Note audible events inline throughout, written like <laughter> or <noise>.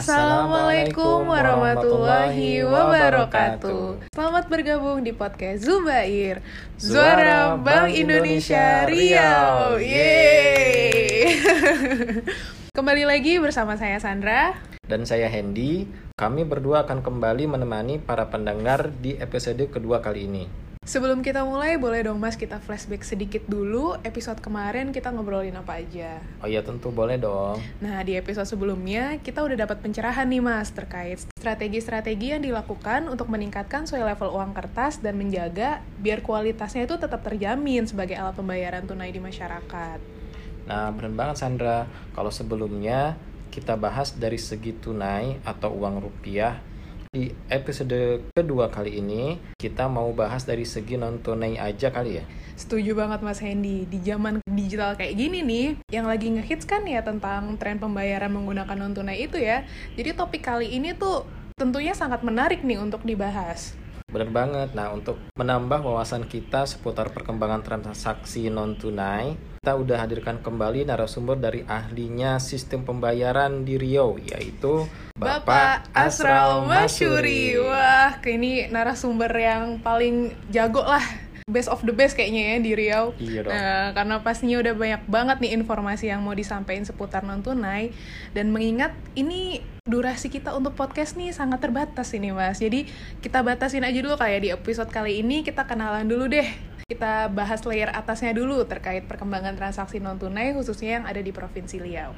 Assalamualaikum warahmatullahi wabarakatuh. Selamat bergabung di podcast Zubair, Suara Bank Indonesia Riau. Yeay. <laughs> Kembali lagi bersama saya Sandra. Dan saya Hendy. Kami berdua akan kembali menemani para pendengar di episode kedua kali ini. Sebelum kita mulai, boleh dong Mas kita flashback sedikit dulu episode kemarin kita ngobrolin apa aja. Oh iya tentu boleh dong. Nah, di episode sebelumnya kita udah dapat pencerahan nih Mas terkait strategi-strategi yang dilakukan untuk meningkatkan sesuai level uang kertas dan menjaga biar kualitasnya itu tetap terjamin sebagai alat pembayaran tunai di masyarakat. Nah, benar banget Sandra. Kalau sebelumnya kita bahas dari segi tunai atau uang rupiah di episode kedua kali ini kita mau bahas dari segi non tunai aja kali ya. Setuju banget Mas Hendy. Di zaman digital kayak gini nih, yang lagi ngehits kan ya tentang tren pembayaran menggunakan non tunai itu ya. Jadi topik kali ini tuh tentunya sangat menarik nih untuk dibahas. Benar banget. Nah, untuk menambah wawasan kita seputar perkembangan transaksi non tunai, kita udah hadirkan kembali narasumber dari ahlinya sistem pembayaran di Riau, yaitu Bapak Asral Masyuri. Wah, ini narasumber yang paling jago lah. Best of the best kayaknya ya di Riau. Iya dong. Nah, karena pastinya udah banyak banget nih informasi yang mau disampaikan seputar non tunai dan mengingat ini durasi kita untuk podcast nih sangat terbatas ini Mas. Jadi kita batasin aja dulu kayak di episode kali ini kita kenalan dulu deh. Kita bahas layer atasnya dulu terkait perkembangan transaksi non tunai khususnya yang ada di Provinsi Riau.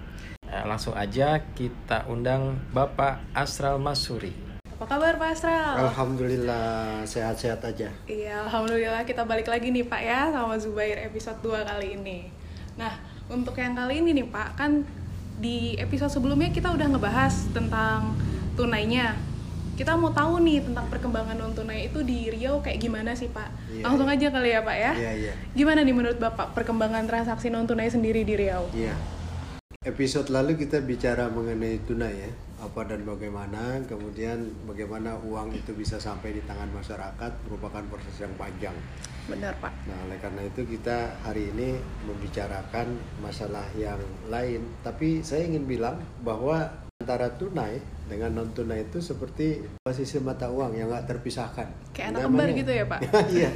Nah, langsung aja kita undang Bapak Asral Masuri. Apa kabar Pak Asral? Alhamdulillah sehat-sehat aja. Iya, alhamdulillah kita balik lagi nih Pak ya sama Zubair episode 2 kali ini. Nah, untuk yang kali ini nih Pak, kan di episode sebelumnya kita udah ngebahas tentang tunainya. Kita mau tahu nih tentang perkembangan non tunai itu di Riau kayak gimana sih Pak? Iya, Langsung iya. aja kali ya Pak ya. Iya, iya. Gimana nih menurut Bapak perkembangan transaksi non tunai sendiri di Riau? Iya. Episode lalu kita bicara mengenai tunai ya, apa dan bagaimana, kemudian bagaimana uang itu bisa sampai di tangan masyarakat merupakan proses yang panjang. Benar Pak. Nah, oleh karena itu kita hari ini membicarakan masalah yang lain, tapi saya ingin bilang bahwa antara tunai dengan non tunai itu seperti posisi mata uang yang nggak terpisahkan. Kayak anak kembar gitu ya Pak? <laughs> Iya.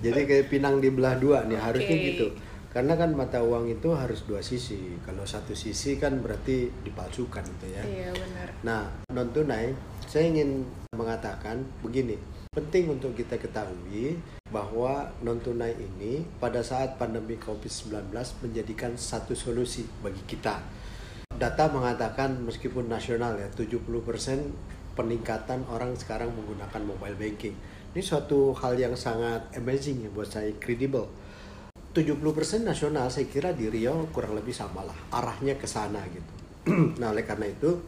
Jadi kayak pinang di belah dua nih, harusnya Oke. gitu. Karena kan mata uang itu harus dua sisi. Kalau satu sisi kan berarti dipalsukan gitu ya. Iya benar. Nah, non tunai, saya ingin mengatakan begini. Penting untuk kita ketahui bahwa non tunai ini pada saat pandemi Covid-19 menjadikan satu solusi bagi kita. Data mengatakan meskipun nasional ya 70% peningkatan orang sekarang menggunakan mobile banking. Ini suatu hal yang sangat amazing ya buat saya, credible. 70% nasional saya kira di Riau kurang lebih sama lah arahnya ke sana gitu. <clears throat> nah oleh karena itu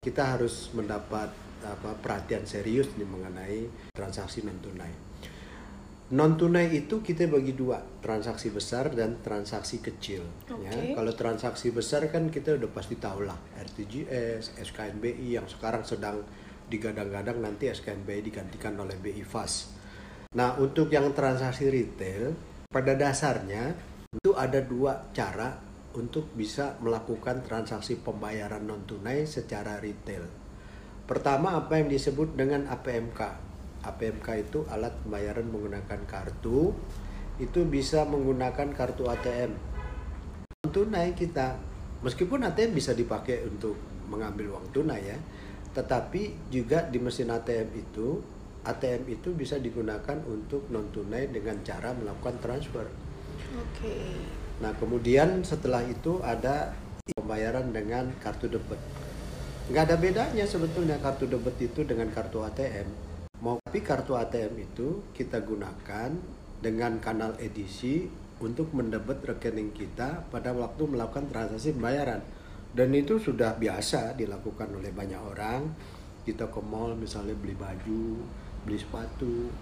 kita harus mendapat apa perhatian serius nih mengenai transaksi non tunai. Non tunai itu kita bagi dua, transaksi besar dan transaksi kecil. Ya, Oke. kalau transaksi besar kan kita udah pasti tahu lah RTGS, SKNBI yang sekarang sedang digadang-gadang nanti SKNBI digantikan oleh BI Fast. Nah, untuk yang transaksi retail, pada dasarnya itu ada dua cara untuk bisa melakukan transaksi pembayaran non tunai secara retail. Pertama apa yang disebut dengan APMK. APMK itu alat pembayaran menggunakan kartu. Itu bisa menggunakan kartu ATM. Non tunai kita meskipun ATM bisa dipakai untuk mengambil uang tunai ya, tetapi juga di mesin ATM itu ATM itu bisa digunakan untuk non tunai dengan cara melakukan transfer. Oke. Nah, kemudian setelah itu ada pembayaran dengan kartu debit. Nggak ada bedanya sebetulnya kartu debit itu dengan kartu ATM. Mau tapi kartu ATM itu kita gunakan dengan kanal edisi untuk mendebet rekening kita pada waktu melakukan transaksi pembayaran. Dan itu sudah biasa dilakukan oleh banyak orang. Kita ke mall misalnya beli baju, beli sepatu,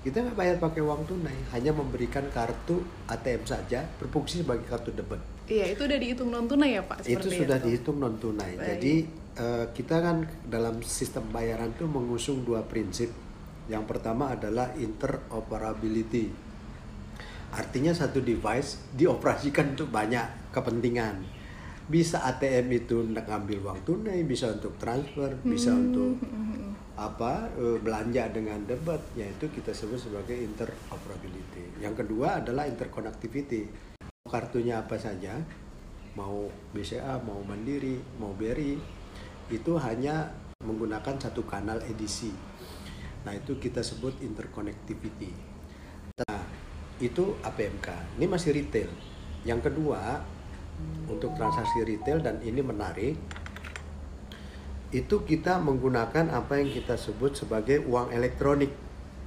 kita nggak bayar pakai uang tunai, hanya memberikan kartu ATM saja berfungsi sebagai kartu debit. Iya, itu udah dihitung non tunai ya Pak? itu sudah dihitung non tunai. Baik. Jadi eh, kita kan dalam sistem bayaran itu mengusung dua prinsip. Yang pertama adalah interoperability. Artinya satu device dioperasikan untuk banyak kepentingan. bisa ATM itu ngambil uang tunai, bisa untuk transfer, bisa untuk apa eh, belanja dengan debat, yaitu kita sebut sebagai interoperability. Yang kedua adalah interconnectivity. Kartunya apa saja, mau BCA, mau Mandiri, mau BRI, itu hanya menggunakan satu kanal edisi. Nah, itu kita sebut interconnectivity. Nah, itu APMK. Ini masih retail. Yang kedua, untuk transaksi retail dan ini menarik itu kita menggunakan apa yang kita sebut sebagai uang elektronik.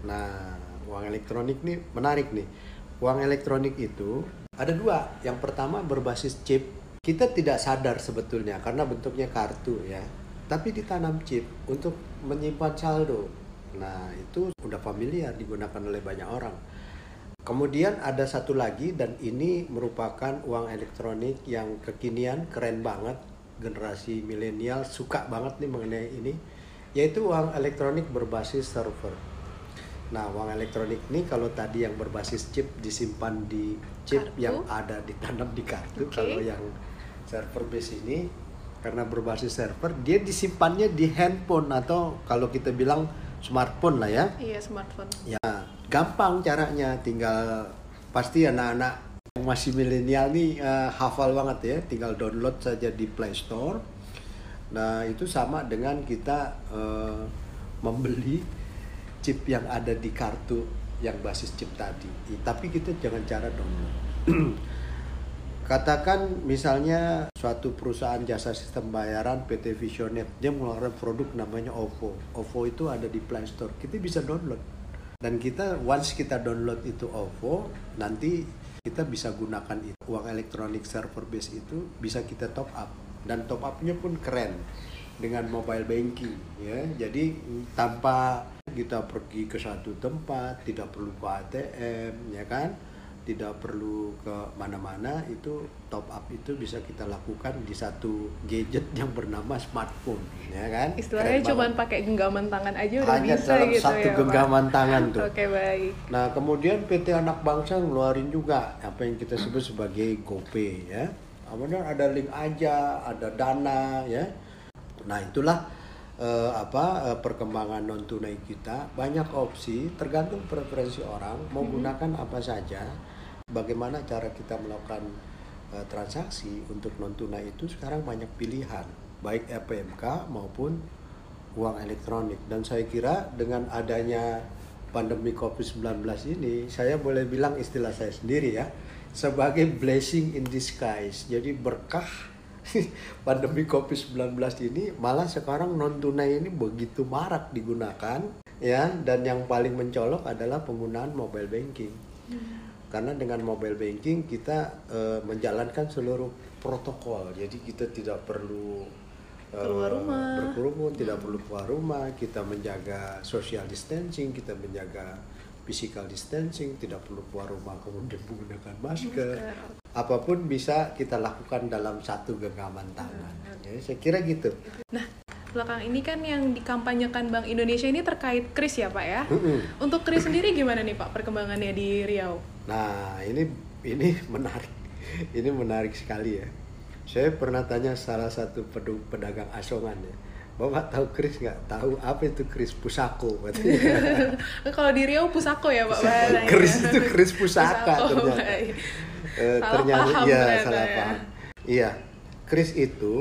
Nah, uang elektronik ini menarik nih. Uang elektronik itu ada dua. Yang pertama berbasis chip. Kita tidak sadar sebetulnya karena bentuknya kartu ya. Tapi ditanam chip untuk menyimpan saldo. Nah, itu udah familiar digunakan oleh banyak orang. Kemudian ada satu lagi dan ini merupakan uang elektronik yang kekinian, keren banget. Generasi milenial suka banget nih mengenai ini, yaitu uang elektronik berbasis server. Nah, uang elektronik ini kalau tadi yang berbasis chip disimpan di chip Kartu. yang ada ditanam di kartu, Oke. kalau yang server base ini karena berbasis server, dia disimpannya di handphone atau kalau kita bilang smartphone lah ya. Iya, smartphone. Ya, gampang caranya. Tinggal pasti anak-anak masih milenial nih eh, hafal banget ya. Tinggal download saja di Play Store. Nah, itu sama dengan kita eh, membeli chip yang ada di kartu yang basis chip tadi. Tapi kita jangan cara download. <clears throat> Katakan misalnya suatu perusahaan jasa sistem bayaran PT Visionet dia mengeluarkan produk namanya OVO. OVO itu ada di Play Store. Kita bisa download. Dan kita once kita download itu OVO, nanti kita bisa gunakan itu. uang elektronik server base itu bisa kita top up dan top upnya pun keren dengan mobile banking ya. Jadi tanpa kita pergi ke satu tempat, tidak perlu ke ATM ya kan tidak perlu ke mana-mana itu top up itu bisa kita lakukan di satu gadget yang bernama smartphone ya kan? Istilahnya cuma pakai genggaman tangan aja udah hanya bisa dalam gitu satu ya, Pak? genggaman tangan tuh. <laughs> Oke, baik. nah kemudian PT Anak Bangsa ngeluarin juga apa yang kita sebut sebagai GoPay ya. Kemudian ada link aja ada dana ya. Nah itulah eh, apa eh, perkembangan non tunai kita. Banyak opsi tergantung preferensi orang mau gunakan apa saja bagaimana cara kita melakukan eh, transaksi untuk non tunai itu sekarang banyak pilihan baik APMK maupun uang elektronik. Dan saya kira dengan adanya pandemi Covid-19 ini saya boleh bilang istilah saya sendiri ya sebagai blessing in disguise. Jadi berkah <laughs> pandemi Covid-19 ini malah sekarang non tunai ini begitu marak digunakan ya. Dan yang paling mencolok adalah penggunaan mobile banking karena dengan mobile banking kita eh, menjalankan seluruh protokol jadi kita tidak perlu eh, Keluar rumah. berkerumun tidak perlu keluar rumah kita menjaga social distancing kita menjaga physical distancing tidak perlu keluar rumah kemudian menggunakan masker apa pun bisa kita lakukan dalam satu genggaman tangan ya, saya kira gitu Nah, belakang ini kan yang dikampanyekan Bank Indonesia ini terkait kris ya, Pak ya? Mm-mm. Untuk kris sendiri gimana nih, Pak, perkembangannya di Riau? Nah, ini ini menarik. Ini menarik sekali ya. Saya pernah tanya salah satu pedagang asongan ya. Bapak tahu kris nggak? Tahu apa itu kris pusako? <laughs> Kalau di Riau pusako ya, Pak kris itu kris pusaka Pusako, ternyata. Salah ternyata paham iya ternyata salah ya. paham. Iya, kris itu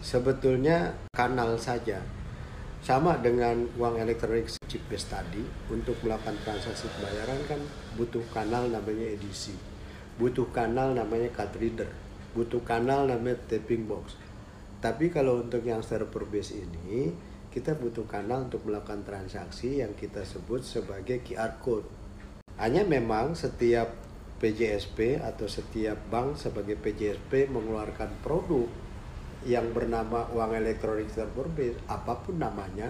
sebetulnya kanal saja. Sama dengan uang elektronik chip base tadi, untuk melakukan transaksi pembayaran kan butuh kanal namanya edisi. Butuh kanal namanya card reader. Butuh kanal namanya tapping box. Tapi kalau untuk yang server base ini, kita butuh kanal untuk melakukan transaksi yang kita sebut sebagai QR code. Hanya memang setiap PJSP atau setiap bank sebagai PJSP mengeluarkan produk yang bernama uang elektronik base, apa pun namanya,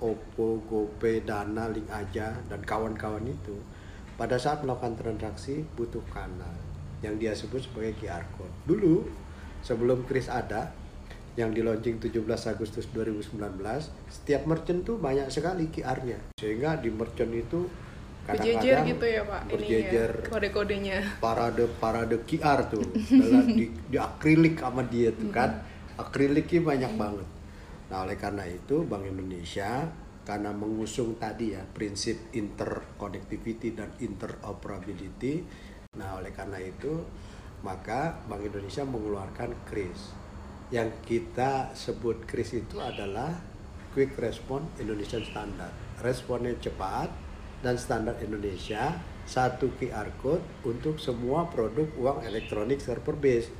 OPPO, GoPay, Dana, Link Aja, dan kawan-kawan itu, pada saat melakukan transaksi butuh kanal yang dia sebut sebagai QR code. Dulu sebelum kris ada, yang di launching 17 Agustus 2019, setiap merchant tuh banyak sekali QR-nya. Sehingga di merchant itu Berjejer gitu ya Pak, ini berjejer ya, kode-kodenya. parade parade QR tuh di, di akrilik sama dia tuh kan akriliknya banyak banget. Nah oleh karena itu Bank Indonesia karena mengusung tadi ya prinsip interconnectivity dan interoperability nah oleh karena itu maka Bank Indonesia mengeluarkan KRIS. Yang kita sebut KRIS itu adalah Quick Response Indonesian Standard. Responnya cepat dan standar Indonesia satu QR code untuk semua produk uang elektronik server base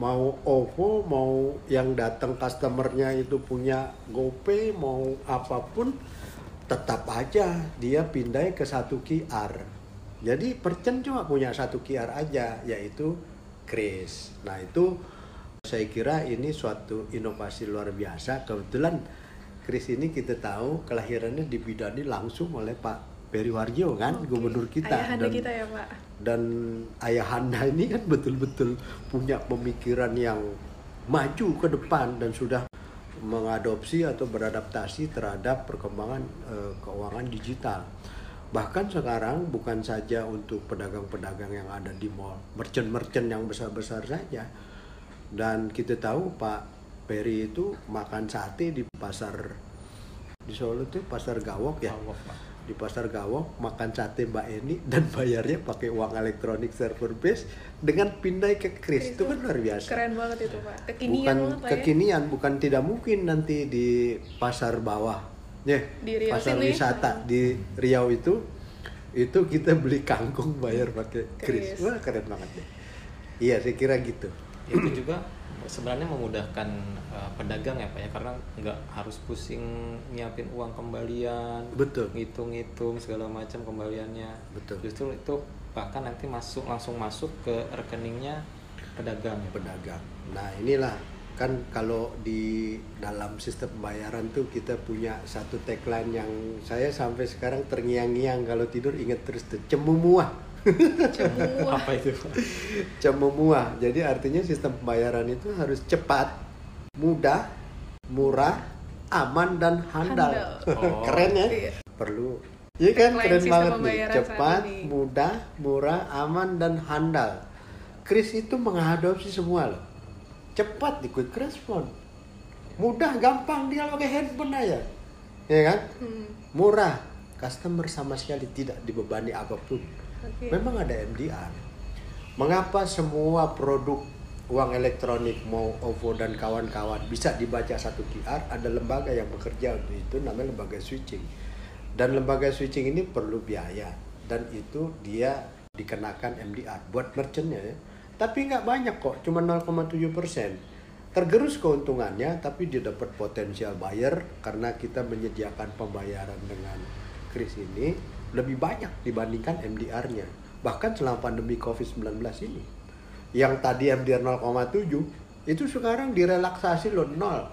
mau OVO mau yang datang customernya itu punya GoPay mau apa pun tetap aja dia pindah ke satu QR jadi percen cuma punya satu QR aja yaitu Kris nah itu saya kira ini suatu inovasi luar biasa. Kebetulan Kris ini kita tahu kelahirannya dibidani langsung oleh Pak Peri Warjo kan Oke. gubernur kita Ayahanda dan kita ya Pak. dan ayahanda ini kan betul-betul punya pemikiran yang maju ke depan dan sudah mengadopsi atau beradaptasi terhadap perkembangan eh, keuangan digital. Bahkan sekarang bukan saja untuk pedagang-pedagang yang ada di mall, merchant-merchant yang besar-besar saja. Dan kita tahu Pak Peri itu makan sate di pasar di Solo tuh pasar Gawok ya Gawok, Pak. Di pasar Gawok makan sate Mbak Eni dan bayarnya pakai uang elektronik server base dengan pindah ke kris itu kan luar biasa Keren banget itu Pak. Kekinian bukan banget Pak ya. kekinian bukan tidak mungkin nanti di pasar bawah ya Di Riau pasar sini. wisata di Riau itu itu kita beli kangkung bayar pakai kris Kris. wah keren banget deh iya saya kira gitu itu juga sebenarnya memudahkan uh, pedagang ya pak ya karena nggak harus pusing nyiapin uang kembalian Betul. ngitung-ngitung segala macam kembaliannya Betul. justru itu bahkan nanti masuk langsung masuk ke rekeningnya pedagang ya pedagang. Nah inilah kan kalau di dalam sistem pembayaran tuh kita punya satu tagline yang saya sampai sekarang terngiang-ngiang kalau tidur ingat terus tuh cemumuah. Cemua. apa itu cemumuah. Jadi artinya sistem pembayaran itu harus cepat, mudah, murah, aman dan handal. Handal. <laughs> Oh. Keren ya? Iya. Perlu. Iya kan keren sistem banget nih. Cepat, ini. mudah, murah, aman dan handal. Kris itu mengadopsi semua loh. Cepat di quick response. Mudah, gampang dia pakai handphone aja. Ya kan? Hmm. Murah. Customer sama sekali tidak dibebani apa pun. Oke. Memang ada MDR. Mengapa semua produk uang elektronik mau OVO dan kawan-kawan bisa dibaca satu QR? Ada lembaga yang bekerja untuk itu namanya lembaga switching. Dan lembaga switching ini perlu biaya dan itu dia dikenakan MDR buat merchantnya ya. Tapi nggak banyak kok, cuma 0,7 persen. Tergerus keuntungannya, tapi dia dapat potensial buyer karena kita menyediakan pembayaran dengan kris ini lebih banyak dibandingkan MDR-nya. Bahkan selama pandemi COVID-19 ini. Yang tadi MDR 0,7 itu sekarang direlaksasi loh nol.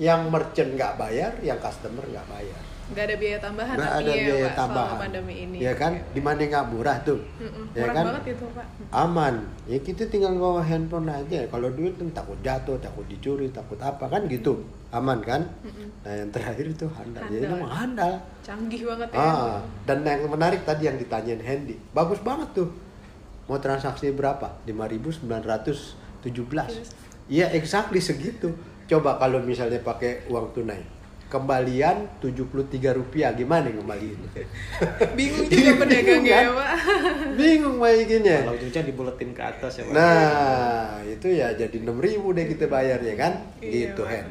Yang merchant nggak bayar, yang customer nggak bayar. Nggak ada biaya tambahan Nggak tapi ada ya, biaya Pak, tambahan. selama pandemi ini. Ya kan? Oke. Di mana nggak murah tuh. Mm-mm, Ya Murah kan? banget itu Pak. Aman. Ya kita tinggal bawa handphone aja. Kalau duit kan takut jatuh, takut dicuri, takut apa kan gitu. Aman kan? Mm-mm. Nah yang terakhir itu handal. Jadi Handal. memang handal. Canggih banget ya. Ah, dan yang menarik tadi yang ditanyain Handy, bagus banget tuh. Mau transaksi berapa? 5.917. Iya, exactly segitu. Coba kalau misalnya pakai uang tunai. Kembalian 73 rupiah gimana kembaliin? <laughs> Bingung juga pedagang ya Kan? Pak. Bingung bikinnya. kalau ujungnya dibuletin ke atas ya pak Nah, itu ya jadi 6.000 deh kita bayar ya kan? Iya, gitu. Hen.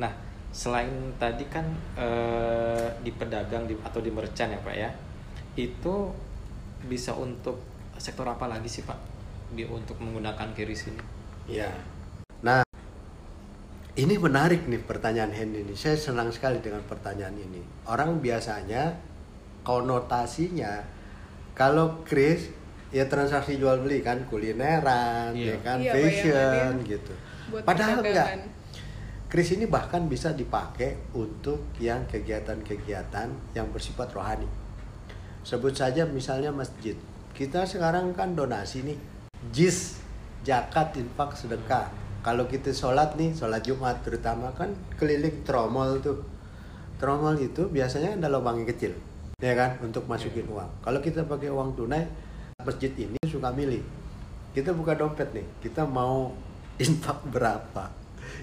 Nah, selain tadi kan eh, di pedagang di, atau di merchant ya Pak ya, itu bisa untuk sektor apa lagi sih Pak? Bi- Untuk menggunakan kiris ini? Ya. Nah, ini menarik nih pertanyaan Hendy ini. Saya senang sekali dengan pertanyaan ini. Orang biasanya konotasinya kalau Chris ya transaksi jual beli kan kulineran, Iya. ya kan Iya, fashion gitu. buat Padahal enggak. Kris ini bahkan bisa dipakai untuk yang kegiatan-kegiatan yang bersifat rohani. Sebut saja misalnya masjid. Kita sekarang kan donasi nih, jis, zakat, infak, sedekah. Kalau kita sholat nih, sholat Jumat terutama kan keliling tromol tuh. Tromol itu biasanya ada lubang yang kecil. ya kan untuk masukin uang. Kalau kita pakai uang tunai masjid ini suka milih. Kita buka dompet nih kita mau <laughs> infak berapa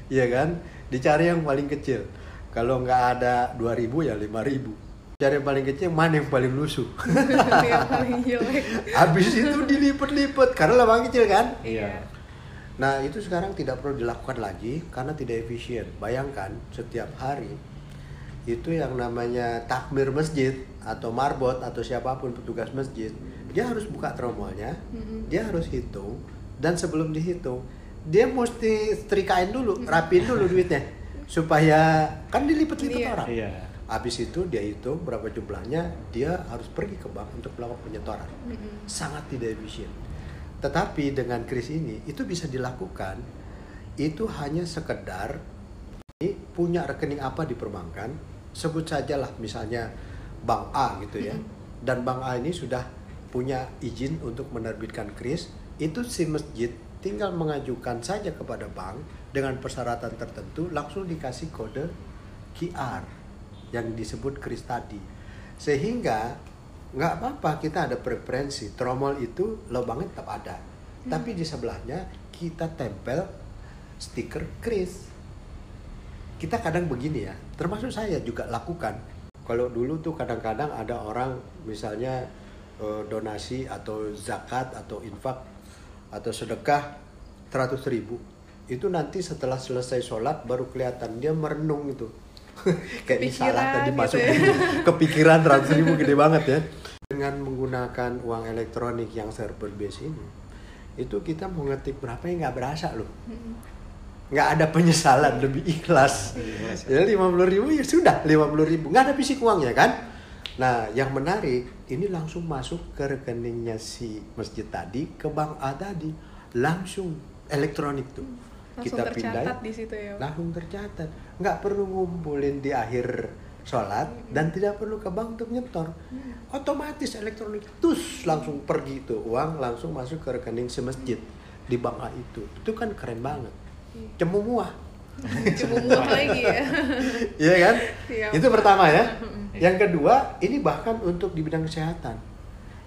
ya kan? Dicari yang paling kecil. Kalau nggak ada 2000 ya 5000 cari yang paling kecil mana yang paling lusuh? <laughs> Yang paling jelek. Habis itu dilipat-lipat karena lubang kecil kan? Iya. Nah itu sekarang tidak perlu dilakukan lagi karena tidak efisien. Bayangkan setiap hari itu yang namanya takmir masjid atau marbot atau siapa pun petugas masjid dia harus buka tromolnya, dia harus hitung dan sebelum dihitung dia mesti setrikain dulu, rapiin dulu duitnya supaya kan dilipat-lipat Iya. orang. Iya. Habis itu dia hitung berapa jumlahnya, dia harus pergi ke bank untuk melakukan penyetoran. Sangat tidak efisien. Tetapi dengan kris ini itu bisa dilakukan itu hanya sekedar ini punya rekening apa di perbankan, sebut sajalah misalnya bank A gitu ya. Dan bank A ini sudah punya izin untuk menerbitkan kris, itu si masjid tinggal mengajukan saja kepada bank dengan persyaratan tertentu langsung dikasih kode QR yang disebut kris tadi. Sehingga nggak apa-apa kita ada preferensi. Tromol itu lubangnya tetap ada. Tapi di sebelahnya kita tempel stiker kris kita kadang begini ya termasuk saya juga lakukan. Kalau dulu tuh kadang-kadang ada orang misalnya eh, donasi atau zakat atau infak atau sedekah 100 ribu. Itu nanti setelah selesai sholat baru kelihatan dia merenung itu <laughs> kayak ini salah Kepikiran tadi gitu masuk ya. kepikiran 100 ribu gede banget ya. Dengan menggunakan uang elektronik yang server base ini itu kita mau ngetik berapa ya nggak berasa loh. Nggak ada penyesalan lebih ikhlas. Ya lima puluh ribu ya sudah lima puluh ribu. Nggak ada fisik uangnya kan? Nah yang menarik ini langsung masuk ke rekeningnya si masjid tadi ke bank A tadi langsung elektronik tuh langsung tercatat di situ ya. Langsung tercatat. Nggak perlu ngumpulin di akhir sholat dan tidak perlu ke bank untuk nyetor. Otomatis elektronik tus langsung pergi tuh uang langsung masuk ke rekening si masjid di bank A itu. Itu kan keren banget. Cemu muah. <laughs> Cuma muak lagi ya. <laughs> Iya kan? Siap. itu pertama ya. Yang kedua ini bahkan untuk di bidang kesehatan.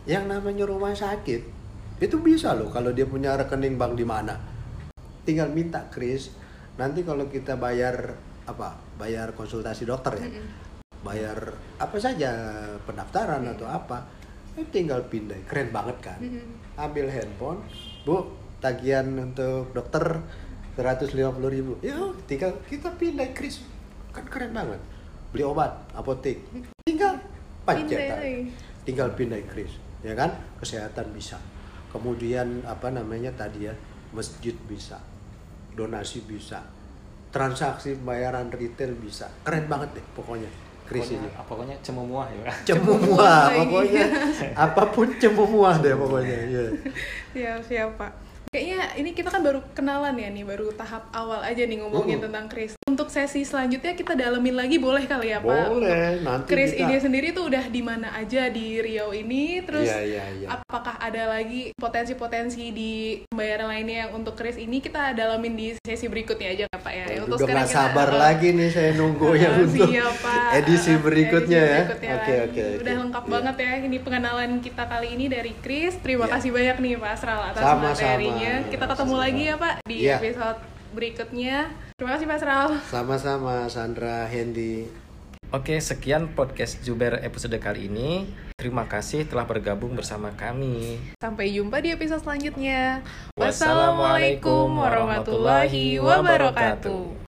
Yang namanya rumah sakit itu bisa loh kalau dia punya rekening bank di mana tinggal minta kris nanti kalau kita bayar apa bayar konsultasi dokter ya bayar apa saja pendaftaran atau apa eh, tinggal pindah. Keren banget kan? Ambil handphone bu tagihan untuk dokter 150.000 ribu. Ya tinggal kita pindah kris kan keren banget. Beli obat apotek. Tinggal pancet lagi. tinggal pindah kris ya kan? Kesehatan bisa. Kemudian apa namanya tadi ya masjid bisa donasi bisa transaksi pembayaran retail bisa keren banget deh pokoknya kris ini Pokoknya, cemuah ya. <laughs> cemuah lagi. pokoknya apa pun cemuah deh pokoknya ya. <laughs> siap siap pak kayaknya ini kita kan baru kenalan ya nih baru tahap awal aja nih ngomongin Mm-mm. tentang Chris untuk sesi selanjutnya kita dalemin lagi boleh kali ya pak boleh nanti Chris kita ini sendiri tuh udah di mana aja di Riau ini terus Iya, iya, iya. apakah ada lagi potensi-potensi di pembayaran lainnya yang untuk Chris ini kita dalamin di sesi berikutnya aja Pak ya Waduh, untuk udah sekarang kita- sabar lagi nih saya nunggu <laughs> yang untuk siap, Pak. <laughs> edisi berikutnya edisi ya oke oke oke. Udah lengkap Iya. banget ya ini pengenalan kita kali ini dari Chris. Terima Iya. kasih banyak nih Pak Asral atas Sama-sama. materinya. Kita ketemu lagi ya Pak di Iya. episode berikutnya. Terima kasih Pak Asral. sama-sama Sandra Hendy Oke, sekian podcast Juber episode kali ini. Terima kasih telah bergabung bersama kami. Sampai jumpa di episode selanjutnya. Wassalamualaikum warahmatullahi wabarakatuh.